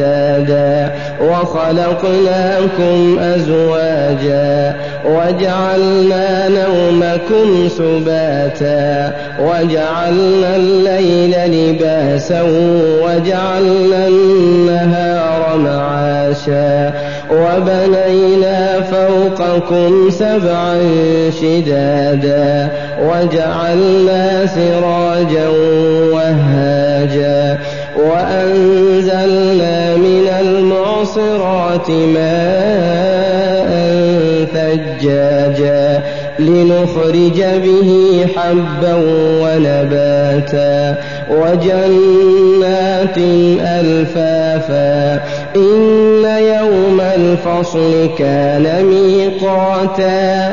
أوتادا وخلقناكم أزواجا وجعلنا نومكم سباتا وجعلنا الليل لباسا وجعلنا النهار معاشا وبنينا فوقكم سبعا شدادا وجعلنا سراجا وهاجا وأنزلنا من المعصرات ماء ثجاجا لنخرج به حبا ونباتا وجنات ألفافا إن يوم الفصل كان ميقاتا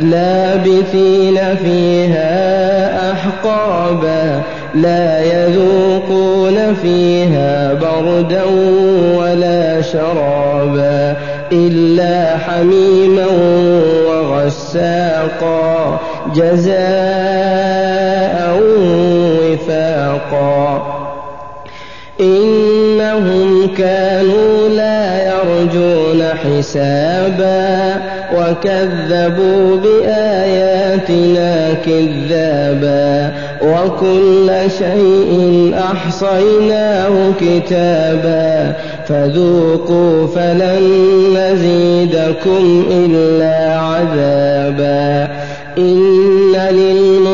لابثين فيها أحقابا لا يذوقون فيها بردا ولا شرابا إلا حميما وغساقا جزاء وفاقا إنهم كانوا لا حسابا وكذبوا بآياتنا كذابا وكل شيء أحصيناه كتابا فذوقوا فلن نزيدكم إلا عذابا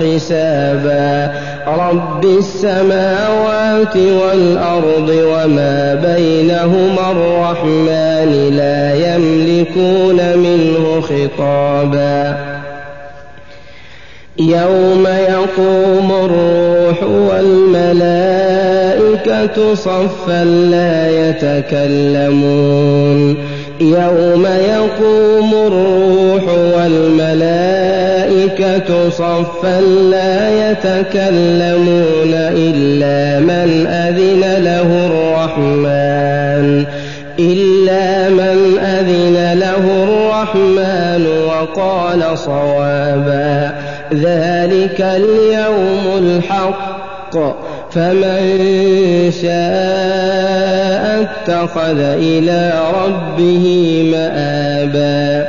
حسابا. رب السماوات والأرض وما بينهما الرحمن لا يملكون منه خطابا. يوم يقوم الروح والملائكة صفا لا يتكلمون. يوم يقوم الروح والملائكة صفا لا يتكلمون إلا من أذن له الرحمن إلا من أذن له الرحمن وقال صوابا ذلك اليوم الحق فمن شاء اتخذ إلى ربه مآبا